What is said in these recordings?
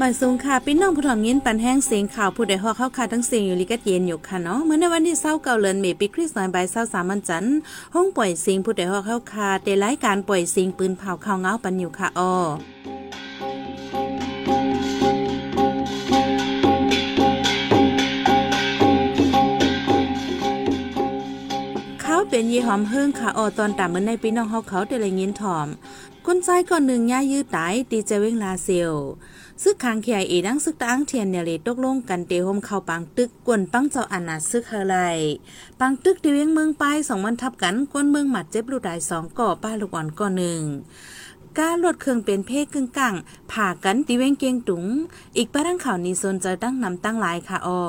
บ่ายสูงค่ะพี่น้องผู้ถ่อมยินปันแห้งเสียงข่าวผู้ใดฮอกเข้าค่ะทั้งเสียงอยู่ลิกัดเย็นอยู่ค่ะเนาะเมื่อในวันที่เศร้าเก่าเลือนเมปีคริสต์ศักราชเศร้าสามันจันทร์ห้องปล่อยเสียงผู้ใดฮอกเข้าค่ะเดรายการปล่อยเสียงปืนเผาข่าวเงาปันอยู่ค่ะออเขาเป็นยีหอมเฮิงค่ะออตอนตามเมื่อในพี่น้องเฮาเขาได้เลยยินถ่อม คนใจก่อนหนึ่งย่ายืดตายตีเจเวงลาเซลซึกคางเขียอีดังซึกตังเทียนเนเลยตกลงกันเตโฮมเข้าปังตึกกวนปังเจ้าอานาซึกเฮไลปังตึกเตียงเมืองไปสองวันทับกันกวนเมืองหมัดเจ็บลูกได้สองก่อป้าลูกอ่อนก่อหนึ่ง กาลดเครื่องเป็นเพศกึ่งกลางผ่ากันตีเวงเกียงตุง อีกป้าทั้งข่าวนี้โซนจะตั้งนำตั้งหลายค่ะออ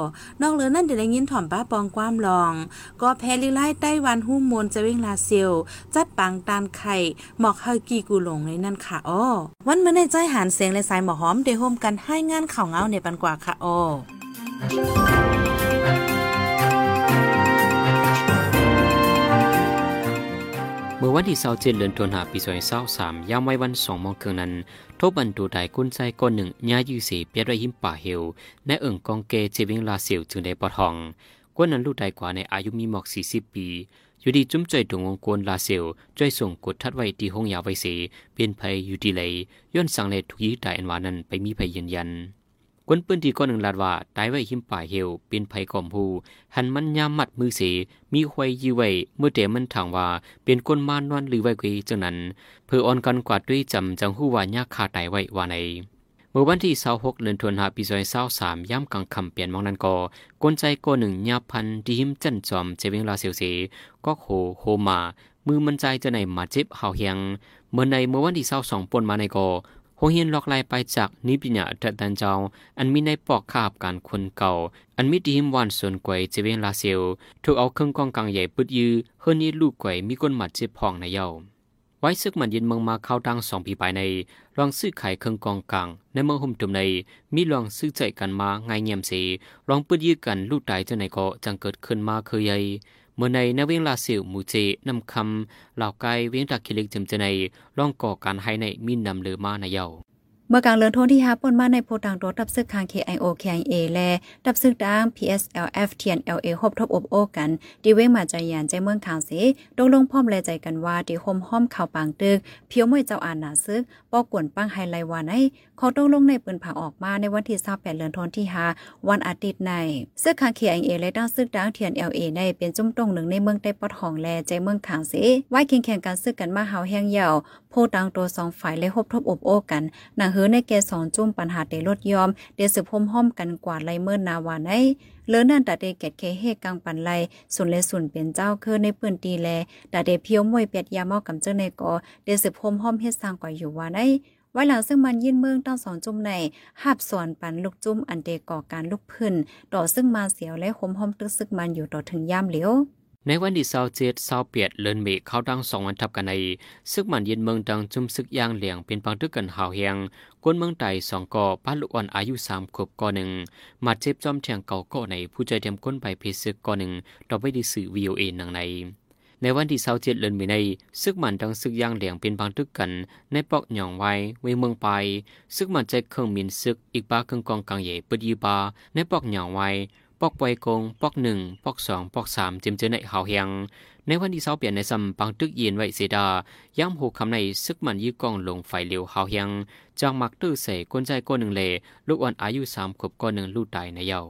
นอกเหลือนั่นเดี๋ยวได้ยินถ่อมป้าปองความลอง ก็แพลิไล่ไต้วันหุ้มมนจะเวงลาเซียวจัดปังตานไข่หมอกเฮากีกูหลงในนั่นค่ะออวันเมื่อในใจหันเสียงและสายหมอหอมเดโฮมกันให้งานข่าวเงาในปันกว่าค่ะออ เมื่อวันที่เสาเจ็ดเดือนตุลาปีสองพันสสามยามไว้วันสองโมงครึ่งนั้นทบบันตูไดกุนใจก้นหนึ่งย้ายยูสีเปียดไรหิมป่าเฮลในเอิ่งกองเกเจวิงลาเซียวจึงได้ปอทองกวนนั้นลูกใดกว่าในอายุมีหมอกสี่สิบปี อยู่ดีจุ้มใจดวงวงกวนลาเซียวใจส่งกดทัดไว้ที่ห้องยาไวเสียเป็นภัยอยู่ดีเลยย้อนสั่งเลยทุกยีตายอันวานั้นไปมีภัยยืนยัน คนปื้นที่ก้อนหนึ่งลาดว่าตายไว้หิมป่าเฮวเป็นภัยก่อมผูหันมันยามมัดมือเสมีควยยีไว้เมื่อเดมันถางว่า เป็นก้นมานวนหรือไว้กวยจังนั้น เพื่อออนกันกวาดด้วยจำจังหู้ว่ายากขาตายไว้ว่าในเมื่อวันที่เสาหกเดือนธันวาปีสองเศร้าสามย่ำกลางคำเปลี่ยนมองนั้นก็กลใจก้อหนึ่งยาพันดีหิมจันจอมเจวิงลาเสียวเสก็โหโฮมา มือมันใจจะในมาเจ็บเห่าเฮียง เมื่อในเมื่อวันที่เศร้าสองปนมาในก็ โฮเฮียนหลอกลายไปจากนิปิญญาตะดันเจ้า อันมีในปอกคาบการคนเก่า อันมีดีมวันส่วนกวยเจเวนลาเซลถูกเอาเครื่องกองกลางใหญ่ปุดยือเฮือนี้ลูกกวยมีก้นหมัดเจ็บพองในเย้าไว้ซึกมันยินเมืองมาเข้าดังสองปีไปในลองซื้อขายเครื่องกองกลาง ในเมืองหุ่มตุ่มในมีลองซื้อใจกันมาไงเงียมสีลองปุดยือกันลูกตายเจ้าไหนก็จังเกิดขึ้นมาเคยใหญ่ เมื่อในนเวงลาสิวมูเจนำคำเหล่าไกเวียงตาคิลิกจำจะในร่องก่อการให้ในมินนำเลือมาในเยา เมื่อกลางเลือนทนที่ฮาปนมาในโพตังรถดับซึกคาง KIO KIA และดับซึกดัง PSLF TNLA ฮบทบอบโอกันดีเวงมาใจยานใจเมืองทางสีตกลงพร้อมแลใจกันว่าดีโฮมห้อมข่าวปางตึกเพียวมวยเจ้าอานาซึกปอกวนปังไฮไลวานในขอตกลงในปืนผ่าออกมาในวันที่28เดือนธันวาคมวันอาทิตย์ในซึกคาง KIA และดังซึกดัง TNLA ในเป็นจุ่มตรงหนึ่งในเมืองใต้ปอดหองแลใจเมืองขางสีไว้แข่งแข่งกันซึกกันมาเฮาแห้งยาวโพตังตัวสองฝ่ายและฮบทบอบโอกันนางเฮือในแกสองจุ่มปัญหาเดลดยอม เดสืบพมห้อมกันกว่าไลเมื่อนาวานไอเลือนั่นตาเดเกตเคเฮกังปันไลสุนเลสุนเป็นเจ้าคือในปืนตีแลตาเดเพียวมวยเปียดยาเมากำเจ้าในกอเดสืบพมห้อมเฮ็ดสร้างกว่าอยู่วานไอไว้หลังซึ่งมันยินเมืองตั้งสองจุ่มในหับส่วนปันลูกจุ่มอันเดก่อการลุกพื้นต่อซึ่งมาเสียวและคมห้อมตึกซึกมันอยู่ต่อถึงย่ามเหลียว ในวันที่เสาเจ็ดเสาเปียดเลินเมฆเข้าดังสองวันทับกันใน ซึกมันเย็นเมืองดังจุ่มซึกย่างเหลียงเป็นปังตึกกันหาวเฮียงกวนเมืองไต่สองก่อป้าลูกอ่อนอายุสามขวบก่อหนึ่งมาเจ็บจอมแทงเก่าก่อในผู้ใจเตรียมก้นไปเพซึกก่อหนึ่งต่อไปดีสื่อวีโอเอนังใน ในวันที่เสาเจ็ดเลินเมใน ซึกมันดังซึกย่างเหลียงเป็นปังตึกกัน ในปอกหย่องไว้เวเมืองไป ซึกมันใจเครื่องมินซึกอีกบ้าเครื่องกองกลางใหญ่ปดีบาในปอกหย่องไว้ ปอกปวยกง ปอกหนึ่ง ปอกสอง ปอกสามจิมเจอในหาวเฮียง ในวันที่เสาเปลี่ยนในซัมปังตึกเย็นไว้เสดา ย้ำหูคำในซึกมันยื้อกองลงไฟเลียวหาเฮียงจางมักตื้อเสก้นใจก้นหนึ่งเลลูกอ่อนอายุสามขวบก้อนหนึ่งลูกตายในเยา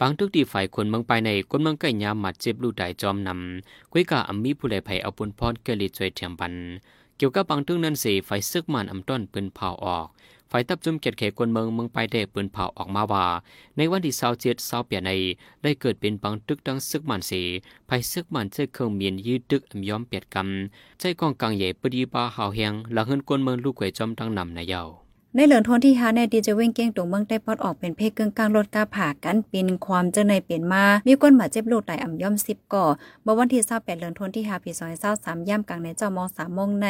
ปังตึกดีฝ่ายคนเมืองไปในคนเมืองใกล้ยามมัดเจ็บลูกตายจอมนำกุ้ยกาอัมมีผู้ใดภัยเอาปุนพรเกลิจวยเทียมปัน เกี่ยวกับปังตึกนั้นสีไฟซึกมันอำต้นปืนเผาออกไฟตับจุ่มเกียรติเขกวนเมืองเมืองไปได้ปืนเผาออกมาว่า ในวันที่เศร้าเจ็ดเศร้าเปียในได้เกิดเป็นปังตึกดังซึกมันสีไฟซึกมันใจเครื่องเมียนยืดตึกอมย้อมเปียดกำใจกองกลางใหญ่ปดีบาหาวเฮียงหลังเฮินกวนเมืองลูกไก่จอมตั้งนำในเยา ในเหลือนทนที่หาในดีจะเว้งเก้งตรงเมืองใต้ปอดออกเป็นเพศกึ่งกลางรถกาผ่ากันปีนความเจอในเปลี่ยนมา มีก้นหมาเจ็บลูกไหลอ่ำย่อมสิบก่อเมื่อวันที่เศร้าแปดเหลือนทนที่หาปีซอยเศร้าสามย่ำกลางในเจ้ามอสามมงใน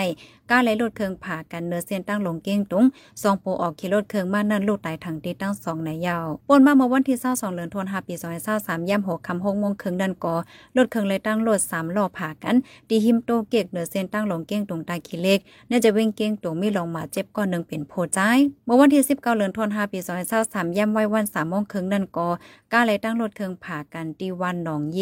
ก้าไหลรถเคืองผ่ากันเนื้อเส้นตั้งลงเก้งตรงสองโปออกขี่รถเคืองมานั่นลูกไหลถังตีตั้งสองในยาวปนมาเมื่อวันที่เศร้าสองเหลือนทนหาปีซอยเศร้าสามย่ำหกคำหกโมงเคืองดันก่อรถเคืองเลยตั้งรถสามล้อผ่ากันดีหิมโตเกกเนื้อเส้นตั้งลงเก้งตรงตาขี้เล็กเนี่ยจะเว้งเก้งตรงมีลงหมาเจ็บก้อนหนึ่งเป็นโพใจาเมื่อวันที่ 19เดือนธันวาคมปี2023ย่ำไว้วัน3โมงครึ่งนั่นก็ก้าเลยตั้งรถเครื่องผ่ากันตีวันหนองเย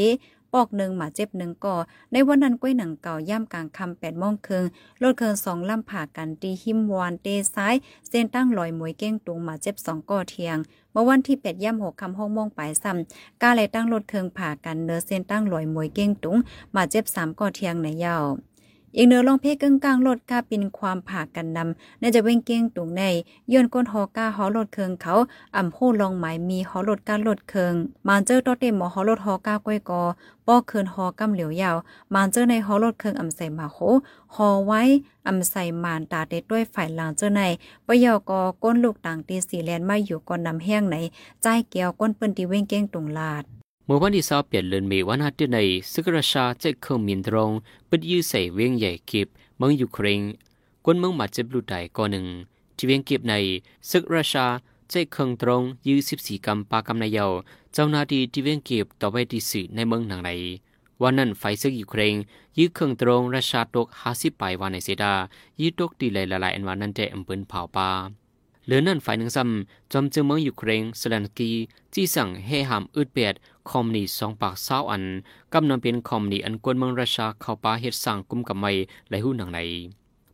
ปอกหนึ่งหมาเจ็บหนึ่งก่อ ในวันนั้นกล้วยหนังเก่าย่ำกลางคำแปดโมงครึ่งรถเครื่องสองลำผ่ากันตีหิมวานเตซ้าย เส้นตั้งลอยมวยเก้งตุงหมาเจ็บสองก่อเทียง เมื่อวันที่แปดย่ำหกคำห้องโมงปลายซ้ำก้าเลยตั้งรถเครื่องผ่ากันเนื้อเส้นตั้งลอยมวยเก้งตุงหมาเจ็บสามก่อเทียงในยาว อีกเนื้อลองเพกึ่งกลางรถกาปินความผ่ากันนำในจะเว้งเก้งตุงในย้อนก้นหอก้าหอรถเคืองเขาอ่ำโหลองหมายมีหอรถก้ารถเคืองมานเจอตอเต็มหมอหอรถหอก้าก้อยกอป้อเคืนหอกำเหลียวยาวมานเจอในหอรถเคืองอ่ำใส่มาโคหอไว้อ่ำใส่มานตาเด็ดด้วยฝ่ายหลังเจอในปยอกอก้นลูกต่างตีสีแลนมาอยู่ก่อนนำแห้งไหนใจเกี่ยวก้นเปิ้นตีเว้งเก้งตุงลาด เมื่อวันที่สาวเปลี่ยนเลือนมีวันอาทิตย์ในสกราชาเจ็เคืองมินตรงปิดยื้อใส่เวียงใหญ่กิบเมืองยูเครนกวนเมืองมาเจ็บลูดใดก่อนหนึ่ง ที่เวียงกิบในสกราชาเจ็เคืองตรงยื้อสิบสี่กำปากำนายาวเจ้าหน้าที่ที่เวียงกิบต่อไปที่สื่อในเมืองหนังในวันนั้นไฟซึกยูเครนยื้อเครื่องตรงราชาตกห้าสิบปลายวันในเซดายื้อตกตีเลยละลายอันวันนั้นแต่อำเภอเผาปา หลือนั่นฝ่ายหนึ่งซ้ำจอมเจอเมืองยูเครนสแลนกีจี้สั่งให้หามอึดเปียดคอมนีสองปากเศร้าอันกำนำเป็นคอมนีอันกวนเมืองราชาเข้าป่าเฮ็ดสั่งกุมกับไม่ไหลหูหนังใน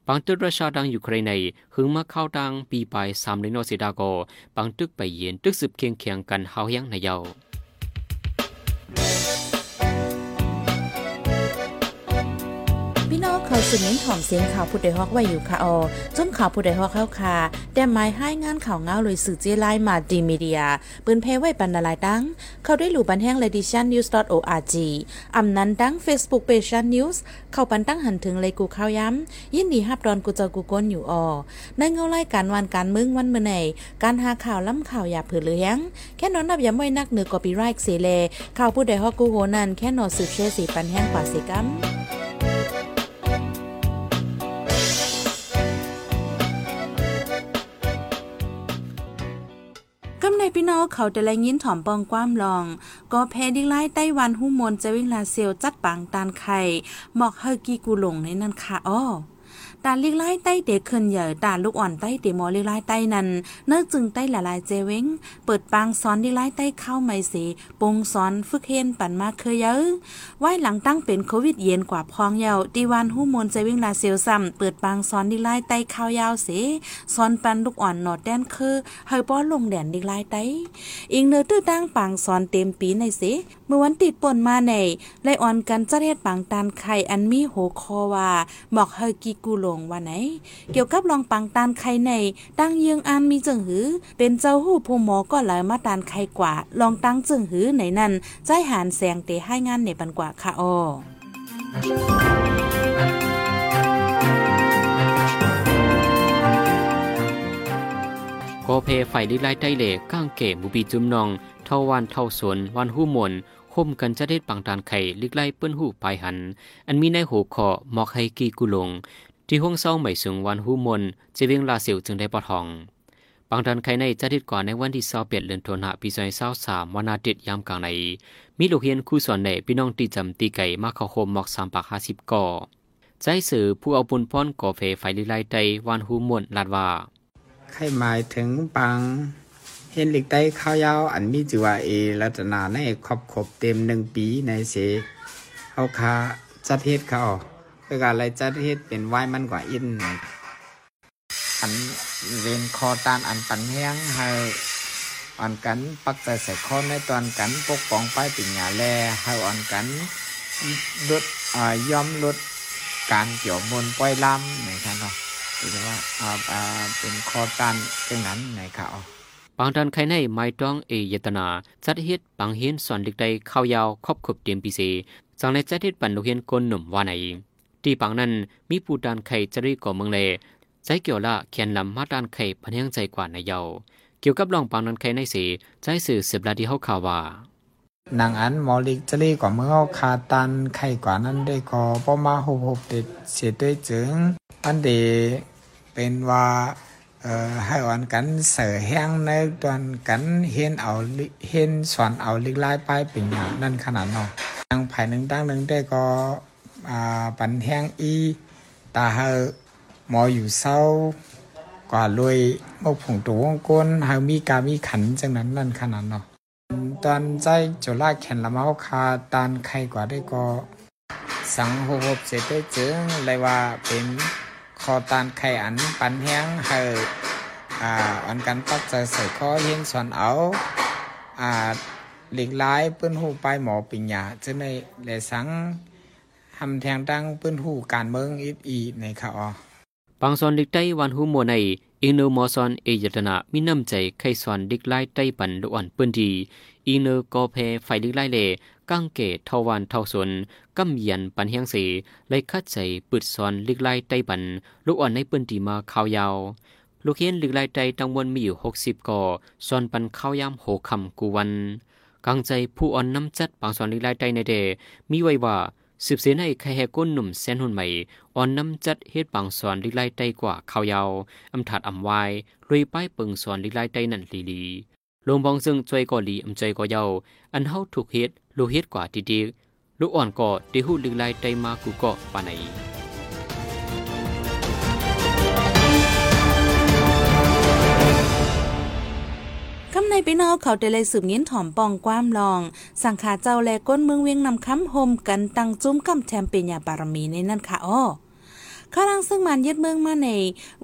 บางตึกราชาดังยูเครนในหึงมาเข้าดังปีปลายสามเลนโนสิดาโกบางตึกไปเย็นตึกสืบเคียงเคียงกันเฮายังในเยา้า เขาสืบเน้นถ่อมเสียงข่าวผู้ใดฮอกไว้อยู่ค่ะออจนข่าวผู้ใดฮอกเข้าค่ะแต่หมายให้งานข่าวเงาเลยสื่อเจไลมาดีมีเดียปืนเพไว้ปันนาลายดัง เข้าด้วยหลู่บันแห้ง ledition news org อำนั้นดัง Facebook page news เข้าปันตั้งหันถึงเลยกูข้าวย้ำ ยินดีฮับดอนกูเจอกูก้นอยู่ออในเงาไล่การวันการมึงวันเมื่อไหนการหาข่าวล้ำข่าวอย่าเผือเลี้ยงแค่นอนนับอย่าไม่นักเหนือกอปีไรค์เสเลข่าวผู้ใดฮอกกูโหนันแค่นอสืบเชื่อสีปันแห้งกว่าสิกัม กำในพี่น้องเขาแต่ละยินถ่อมปองความลอง ก็แพ้ดิไล่ไต้หวันหูมนจะวิ่งลาเซลจัดปังตานไข่หมอกเฮอกีกูหลงในนั้นค่ะอ้อ ตาลิกไล่ใต้เด็กขึ้นใหญ่ตาลูกอ่อนใต้เดมอลิกไล่ใต้นั้นเนื้อจึงใต้ละลายเจเว้งเปิดปางซ้อนดิไล่ใต้เข้าไม่เสีปงซ้อนฝึกเฮนปั่นมาเคยเยอะไว้หลังตั้งเป็นโควิดเย็นกว่าพองเยาดีวันหูมนจวิงลาเซลซ้ำเปิดปางซ้อนดิไล่ใต้ข้าวยาวเสซ้อนปันลูกอ่อนหนอดแดนคือเฮยป้อลงแดนดิไล่ใต้อิงเนื้อตื้อตั้งปางซ้อนเต็มปีในเสเมื่อวันติดป่นมาในไลอ่อนกันจัดเฮ็ดปางตานไข่อันมีโหคอว่าหมอกเฮยกีกูหลงว่าไหน เกี่ยวกับลองปังตานไข่ในตั้งเยืองอานมีจึงหือ เป็นเจ้าหู้ผู้หมอก็หลายมาตานไข่กว่า ลองตั้งจึงหือไหนนั่นใจหานแสงเตให้งานในปันกว่าค่ะอ้อโกเพไฟลิไลใต้เหล่ก้างเก๋บุบีจุมนอง เท่าวันเท่าสวนวันหู้มนคมกันจะเด็ดปังตานไข่ลิกไล่เปิ้นหูปลายหัน อันมีในหูคอหมอกให้กีกุลง ที่ห้องเศร้าไม่สูงวันหูมนจะเวียงลาสียวจึงได้ปอทองปังตานไข่ในจะเด็ดก่อนในวันที่เศร้าเปียดเลือนโทนหะปีซอยเศร้าสามวันอาทิตย์ยามกลางในมีลูกเฮียนคู่สอนในพี่น้องตีจำตีไก่มาเข้าโคมหมอกสามปากห้าสิบก่อใจสื่อผู้เอาปุนป้อนก่อเฟไฟลิไลใต้วันหูมนลาดว่าใครหมายถึงปังเห็นหล็กใต้ข้าวยาวอันมีจือว่าเอรัตนาในครอบครบเต็มหนึ่งปีในเสเอาคาจัดเฮ็ดเขา คือการอะไรจัดเฮ็ดเป็นไหว้มันกว่าอินอันเรียนคอตานอันปันแห้งให้อ่อนกันปักใจใส่คอในตอนกันปกป้องป้ายปิญญาแลให้อ่อนกันลดอ่ายอมลดการเกี่ยวมนปล่อยลำนะครับเนาะหรือว่าเป็นคอตานตรงนั้นนะครับปางดันไข่ในไม่ต้องเอยตนา จัดเฮ็ดปังเฮียนสอนเด็กใดเข้ายาวครอบครบเตรียมปีเสจังในจัดเฮ็ดปันลูกเฮียนคนหนุ่มว่าไหน ที่ปังนั้นมีผู้ดานไข่จะรีก่อเมืองเลใจเกี่ยวละเขียนลำมาดานไข่พันยังใจกว่าในเยาเกี่ยวกับลองปังดันไข่ในเสใจสื่อสืบลาที่เฮาข่าวว่านางอันมอลิกจะรีกว่าเมื่อเอาคาตันไข่กว่านั้นได้ก็ประมาหกหกเด็ดเสียด้วยจึงอันเดเป็นว่าเอ่อให้อ่อนกันเสือแห้งในตอนกันเห็นเอาเห็นสอนเอาลิกไล่ไปเป็นอย่างนั่นขนาดเนาะทางภายหนึ่งตั้งหนึ่งได้ก็่าปันแห้งอีตาเฮอหมออยู่เศร้ากว่าลุยมกผงตัววงก้นเฮามีกามีขันจังนั้นนั่นขนาดเนาะตอนใจจุฬาแขนละเมาคาตานใครกว่าได้ก็สังหโหบเสร็จได้เจึงเลยว่าเป็นคอตานไข่อันปันแห้งเฮาอ่าอันกันปักใจใส่ข้อเฮียนสอนเอาอ่าหลีกลายเปิ้นหูไปหมอปิญญาจะในแลสัง ทำแทงดังเปิ้นหูการเมืองอีอีในค่ะอ๋อบางส่วนดิกไต้วันหูโมในอินโนมอซอนเอยตนามีน้ำใจไข่สอนดิกไล่ไต้ปันดุอันปืนดีอินโนกอเพไฟดิกไล่เลก้างเกตทวันทาสนกำเยียนปันเฮียงเสีไล่คัดใจปึดสอนดิกไล่ไต้ปันลูกอ่อนในปืนดีมาขาวยาวลูกเฮียนดิกไล่ไต้ตังวนมีอยู่หกสิบก่อสอนปันข้าวยามโหคำกูวันกังใจผู้อ่อนน้ำจัดบางสอนดิกไล่ไต้ในเดมีไว้ว่า สืบเสียในใครแหก้นหนุ่มแสนหุ่นใหม่อ่อนน้ำจัดเฮ็ดบางสอนลิไลไตกว่าข้าวยาวอำถัดอำวายลุยป้ายเปิงสอนลิไลไตนั่นลีลีลงบองซึ่งจวยก่อลีอำจวยก่อเยาอันเฮาถูกเฮ็ดลูเฮ็ดกว่าดีดีลูกอ่อนก่อด้ฮู้ดิไลไตมากูก็ปานไหน คำในพี่น้องเขาได้เลยสืบเงี้ยนถ่อมปองความลอง สังขาเจ้าแลก้นเมืองเวียงนำคำโฮมกันตั้งจุ้มกำแถมเป็นยาบารมีในนั่นค่ะอ้อข้ารังซึ่งมันยึดเมืองมาใน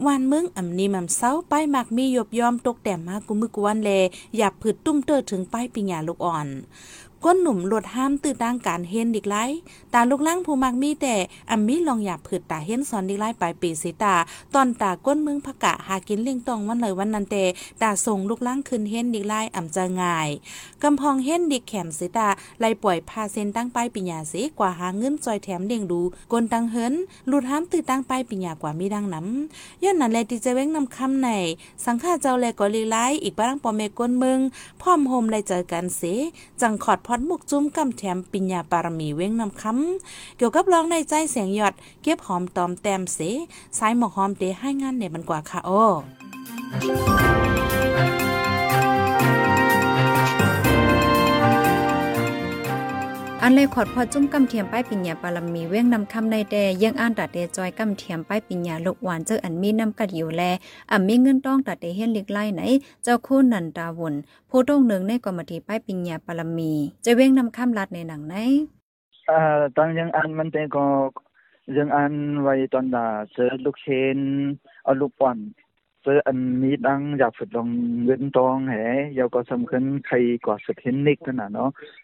วันเมืองอ่ำนีมำเศร้าป้ายมักมีหยบยอมตกแต่มากุมึกวันแลอย่าผืดตุ้มเตอถึงป้ายปิญญาลูกอ่อน ก้นหนุ่มหลดห้ามตื่นดังการเฮนดิกไลตาลูกล่างผู้มักมีแต่อัมมีลองหยาบผืดตาเฮนสอนดิกไลปลายปีสิตา ตอนตาก้นมึงพะกะหากินเลิงตองวันเลยวันนันเตตาส่งลูกล่างขึ้นเฮนดิกไลอ่ำจะง่ายกำพองเฮนดิกแขมสิตาไล่ปล่อยพาเซนตั้งป้ายปิญญาสิกว่าหาเงินจอยแถมเด้งดูกนตังเฮินหลุดห้ามตื่นตั้งป้ายปิญญากว่ามีดังน้ำย้อนนั่นแลที่จะเว้งนำคำในสังฆาเจ้าแลก็ลีไลอีกบ้างปอเมก้นมึงพร้อมโฮมไลเจอกันเสจังขอดพอดมุกจุ้มกำแถมปิญญาปารมีเว้งนำคำเกี่ยวกับร้องในใจเสียงหยอด เก็บหอมตอมแต้มเสสายหมอกหอมเตให้งานเนี่ยมันกว่าค่ะโอ้ อันเลยขอดพอจุ้มกำเทียมป้ายปิญญาปารมีเว้งนำคำในแดยังอ่านตัดเดจอยกำเทียมป้ายปิญญาลูกหวานเจออันมีนำกัดอยู่แลอ่ำมีเงินต้องตัดเดเฮนเล็กไล่ไหน เจ้าคู่นันตาวนผู้ต้องหนึ่งในกรมธิป้ายปิญญาปารมี จะเว้งนำคำลัดในหนังไหนอ่าตอนยังอ่านมันแต่ก็ยังอ่านไว้ตอนดาเจอลูกเชนเอาลูกป่อนเจออันนี้ดังอยากฝึกลองเงินตองแหยาวก็สำคัญใครกว่าสเทนนิกขนาดเนาะนี่นำกับใครกว่าสเทนน่ะเน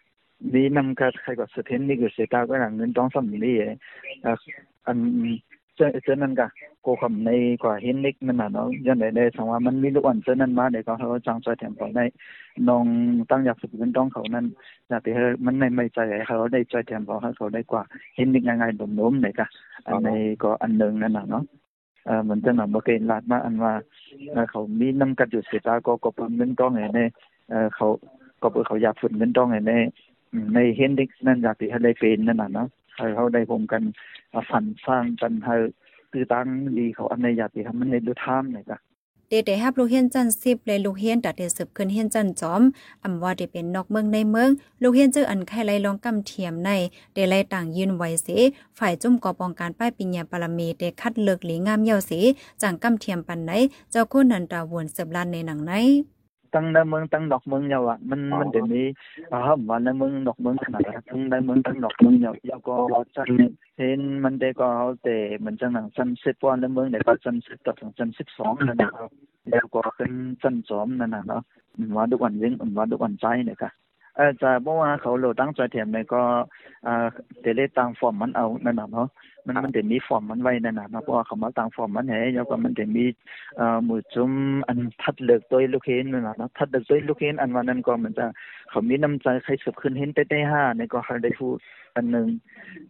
าะ เนาะยันไดได้สังว่ามันมีลูกอ่อนเจอนั่นมาเดี๋ยวเขาจังใจแถมไปได้น้องตั้งอยากฝึกเงินตองเขานั้นอยากให้มันในไม่ใจให้เขาได้ใจแทนพอให้เขาได้กว่าเห็นนิดง่ายๆโน้มๆไหนกะอัน ในเนาะเอ่อเหมือนจะหนำบ่เกณฑ์ลาดมาอันว่าเอ่อเขามีนำกัดอยู่เสียตาก็ก็เพิ่นเงินต้องให้ในเอ่อเขาก็เพิ่นอยากฝึกเงินต้องให้ในอืมในเห็นดิกนั่นอยากสิให้ได้เป็นนั่นน่ะเนาะให้เขาได้ร่วมกันฝันสร้างกันให้คือตั้งดีเขาอันในอยากสิทำมันในดูทามไหนกะเดเดฮับลูกเฮียนจันสิบเลยลูกเฮียนตัดเดสืบขึ้นเฮียนจันจอมอำว่าเดเป็นนอกเมืองในเมือง ลูกเฮียนเจออันไข่ไลลองกำเทียมในเดไลต่างยืนไว้เสฝ่ายจุ่มกอปองการป้ายปิญญาปารมีเดคัดเลือกหลีงามเยาเสจังกำเทียมปันไหนเจ้าคุณนันตาวนสืบลานในหนังไหน ตั้งในเมืองตั้งดอกเมืองเยาอะมันมันเดี๋ยวนี้อ่าว่าในเมืองดอกเมืองขนาดนั้นตั้งในเมืองตั้งดอกเมืองเยาเยาก็จังเห็นมันได้ก็เอาแต่มันจังหนังจันสิบวันในเมืองเดี๋ยวก็จันสิบต่อถึงจันสิบสองนั่นนะครับแล้วก็เป็นจันสอมนั่นน่ะเนาะว่าทุกวันเว้นว่าทุกวันใจเนี่ยค่ะ เออจะบอกว่าเขาโหลดตั้งใจแถมเนี่ยก็อ่าเดเลตามฟอร์มมันเอานั่นน่ะเนาะมันมันจะมีฟอร์มมันไว้นั่นน่ะเนาะเพราะว่าเขามาตั้งฟอร์มมันให้แล้วก็มันจะมีเอ่อหมู่จุมอันทัดเลิกตัวลูกเห็นนั่นน่ะเนาะทัดเลิกตัวลูกเห็นอันว่านั้นก็มันจะเขามีน้ำใจใครสืบขึ้นเห็นเต้เต้ห้าเนี่ยก็เขาได้พูดอันหนึ่ง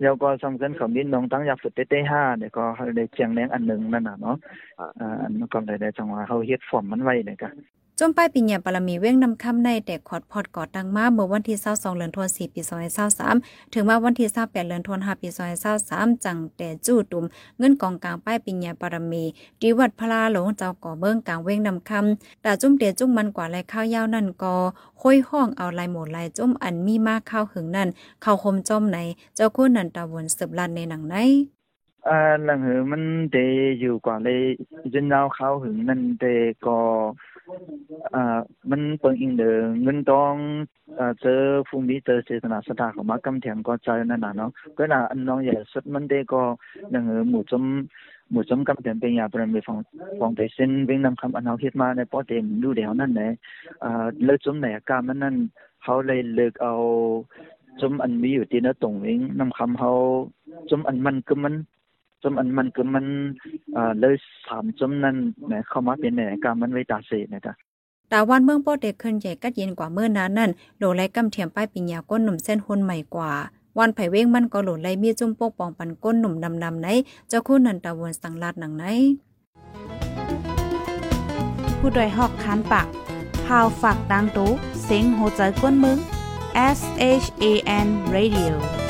แล้วก็สำคัญเขามีน้องตั้งอยากฝึกเต้เต้ห้าเนี่ยก็เขาได้เจียงแรงอันหนึ่งนั่นน่ะเนาะอ่าอันนั้นก็ได้ได้จังหวะเขาเฮ็ดฟอร์มมันไว้เนี่ยก็ จมป้ายปิญญาปารมีเว้งนำคำในแต่ขอดพอดก่อตั้งมาเมื่อวันที่22เดือนธันวาคมปี2023ถึงมาวันที่28เดือนธันวาคมปี2023จังแต่จู้ตุ่มเงินกองกลางป้ายปิญญาปารมีดีวัดพลาหลงเจ้าก่อเบิ่งกลางเว้งนำคำแต่จุ่มเตียจุ่มมันกว่าลายข้าวยาวนั่นก็ค่อยห้องเอาลายหมดลายจุ่มอันมีมากข้าวหึงนั่นเข้าคมจอมในเจ้าคุณนันตาวนสืบลันในหนังไหนอ่าหลังเหอมันเดอยู่กว่าเลยจนเราเขาหึงนั่นเดก็อ่ามันเปิงอิงเดอเงินตองอ่าเจอภูมิเจอเจตนาสถาของมากำแถงก็ใจนั่นน่ะเนาะก็น่ะอันน้องอย่าสุดมันเดก็หลังหือหมู่จมหมู่จมกำแถงเป็นยาประเมฟองฟองไปเส้นเวงนำคำอันเอาเฮ็ดมาในป้อเต็มดูเดียวนั่นแหละอ่าเลิกจมไหนกามันนั่นเขาเลยเลิกเอาจมอันมีอยู่ที่นะตรงเวงนำคำเขาจมอันมันก็มันจมอันมันคือมันเอ่อเลยสามจมนั้นแหมเข้ามาเป็นแหนการมันไว้ตาเสนะจ๊ะตาวันเมืองโปอเด็กขึ้นใหญ่กัดเย็นกว่าเมื่อนั้นนั่นโหลไลกำเทียมป้ายปิญญาก้นหนุ่มเส้นหุนใหม่กว่า วันไผ่เว้งมันก็โหลไลมีจุ่มปกปองปันก้นหนุ่มดำๆไหนเจ้าคู่นันตะวนสังลาดหนังไหนผู้ดยหอกคันปากพาวฝากดังตู้เซ็งโหใจกวนมึง S H A N Radio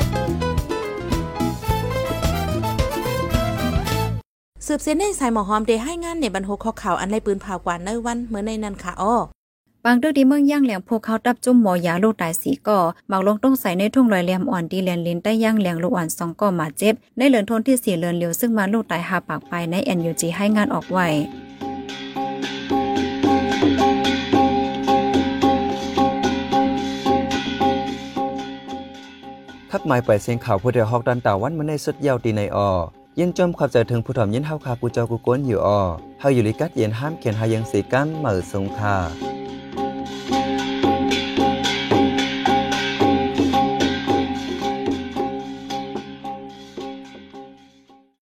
สืบเส้นในสายหมอหอมเดให้งานในบรรโหข้อข่าวอันไรปืนผ่าวกว่าในวันเมื่อในนั้นค่ะอ้อบางเรื่องที่เมืองย่างแหลงพวกเขาตับจุ่มหมอยาลูกตายสีก่อหมากลงต้องใส่ในทุ่งลอยแหลมอ่อนดีแลนลินใต้ย่างแหลงลูกอ่อนสองก่อมาเจ็บ ในเหลือนทนที่สี่เลือนเลียวซึ่งมาลูกตายหาปากไปใน NUG ให้งานออกไว้ทักหมายไปเสียงข่าวผู้เดียวฮอกดันตาวันมันในสุดยาวตีในออ ยินจมความเจถึงผู้ถ่อมยินเฮาคากูเจ้ากูก้นอยู่ออเฮาอยู่ลิกัดเย็นห้ามเขียนหายังสีกันเหมือสงคา